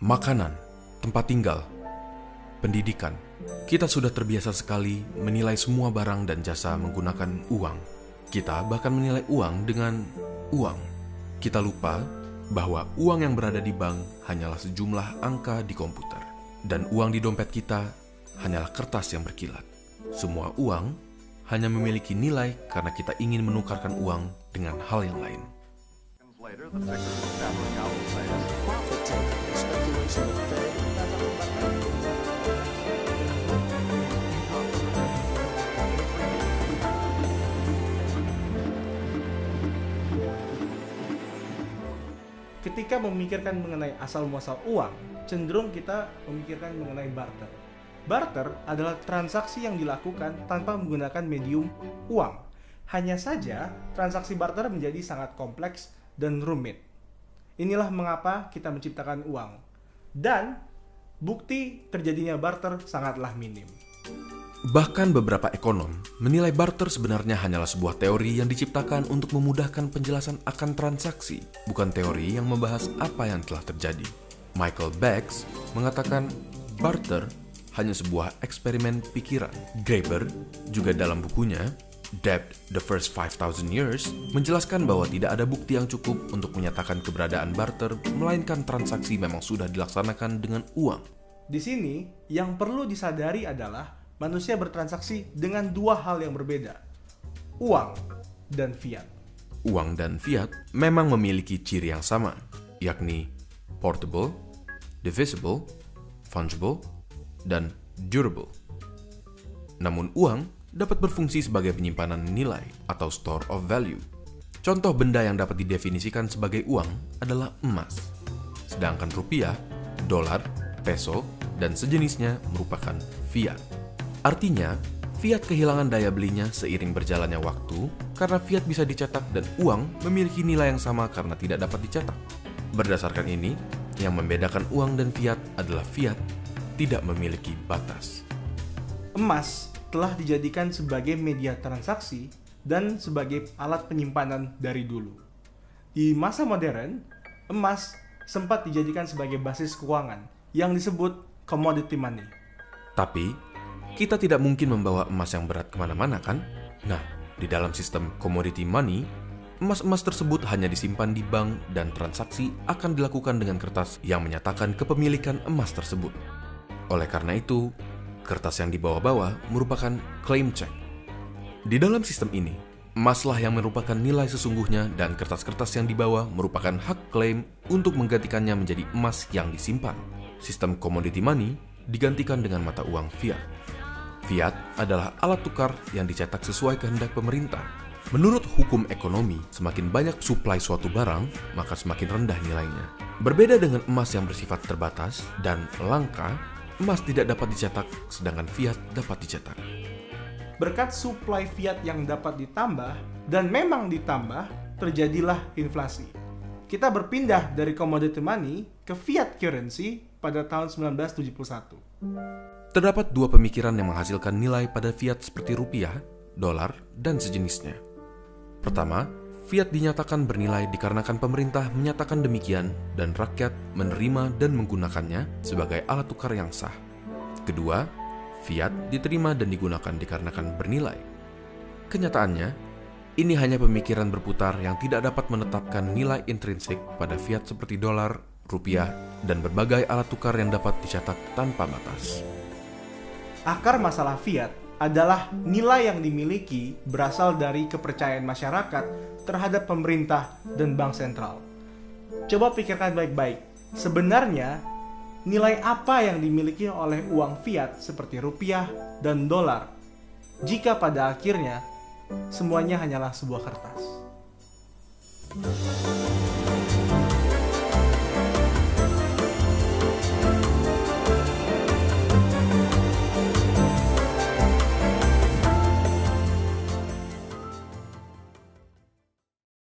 makanan, tempat tinggal, pendidikan. Kita sudah terbiasa sekali menilai semua barang dan jasa menggunakan uang. Kita bahkan menilai uang dengan uang. Kita lupa bahwa uang yang berada di bank hanyalah sejumlah angka di komputer, dan uang di dompet kita hanyalah kertas yang berkilat. Semua uang hanya memiliki nilai karena kita ingin menukarkan uang dengan hal yang lain. Ketika memikirkan mengenai asal muasal uang, cenderung kita memikirkan mengenai barter. Barter adalah transaksi yang dilakukan tanpa menggunakan medium uang. Hanya saja, transaksi barter menjadi sangat kompleks dan rumit. Inilah mengapa kita menciptakan uang. Dan bukti terjadinya barter sangatlah minim. Bahkan beberapa ekonom menilai barter sebenarnya hanyalah sebuah teori yang diciptakan untuk memudahkan penjelasan akan transaksi, bukan teori yang membahas apa yang telah terjadi. Michael Becks mengatakan barter hanya sebuah eksperimen pikiran. Graeber juga dalam bukunya Debt the First 5000 Years menjelaskan bahwa tidak ada bukti yang cukup untuk menyatakan keberadaan barter melainkan transaksi memang sudah dilaksanakan dengan uang. Di sini, yang perlu disadari adalah manusia bertransaksi dengan dua hal yang berbeda. Uang dan fiat. Uang dan fiat memang memiliki ciri yang sama, yakni portable, divisible, fungible, dan durable. Namun uang dapat berfungsi sebagai penyimpanan nilai atau store of value. Contoh benda yang dapat didefinisikan sebagai uang adalah emas. Sedangkan rupiah, dolar, peso, dan sejenisnya merupakan fiat. Artinya, fiat kehilangan daya belinya seiring berjalannya waktu karena fiat bisa dicetak dan uang memiliki nilai yang sama karena tidak dapat dicetak. Berdasarkan ini, yang membedakan uang dan fiat adalah fiat tidak memiliki batas. Emas telah dijadikan sebagai media transaksi dan sebagai alat penyimpanan dari dulu. Di masa modern, emas sempat dijadikan sebagai basis keuangan yang disebut commodity money. Tapi, kita tidak mungkin membawa emas yang berat ke mana-mana kan? Nah, di dalam sistem commodity money, emas-emas tersebut hanya disimpan di bank dan transaksi akan dilakukan dengan kertas yang menyatakan kepemilikan emas tersebut. Oleh karena itu, kertas yang dibawa-bawa merupakan claim check. Di dalam sistem ini, emaslah yang merupakan nilai sesungguhnya dan kertas-kertas yang dibawa merupakan hak klaim untuk menggantikannya menjadi emas yang disimpan. Sistem commodity money digantikan dengan mata uang fiat. Fiat adalah alat tukar yang dicetak sesuai kehendak pemerintah. Menurut hukum ekonomi, semakin banyak suplai suatu barang, maka semakin rendah nilainya. Berbeda dengan emas yang bersifat terbatas dan langka, emas tidak dapat dicetak, sedangkan fiat dapat dicetak. Berkat suplai fiat yang dapat ditambah dan memang ditambah, terjadilah inflasi. Kita berpindah dari commodity money ke fiat currency pada tahun 1971. Terdapat dua pemikiran yang menghasilkan nilai pada fiat seperti rupiah, dolar, dan sejenisnya. Pertama, fiat dinyatakan bernilai dikarenakan pemerintah menyatakan demikian dan rakyat menerima dan menggunakannya sebagai alat tukar yang sah. Kedua, fiat diterima dan digunakan dikarenakan bernilai. Kenyataannya, ini hanya pemikiran berputar yang tidak dapat menetapkan nilai intrinsik pada fiat seperti dolar, rupiah, dan berbagai alat tukar yang dapat dicetak tanpa batas. Akar masalah fiat adalah nilai yang dimiliki berasal dari kepercayaan masyarakat terhadap pemerintah dan bank sentral. Coba pikirkan baik-baik. Sebenarnya, nilai apa yang dimiliki oleh uang fiat seperti rupiah dan dolar jika pada akhirnya semuanya hanyalah sebuah kertas?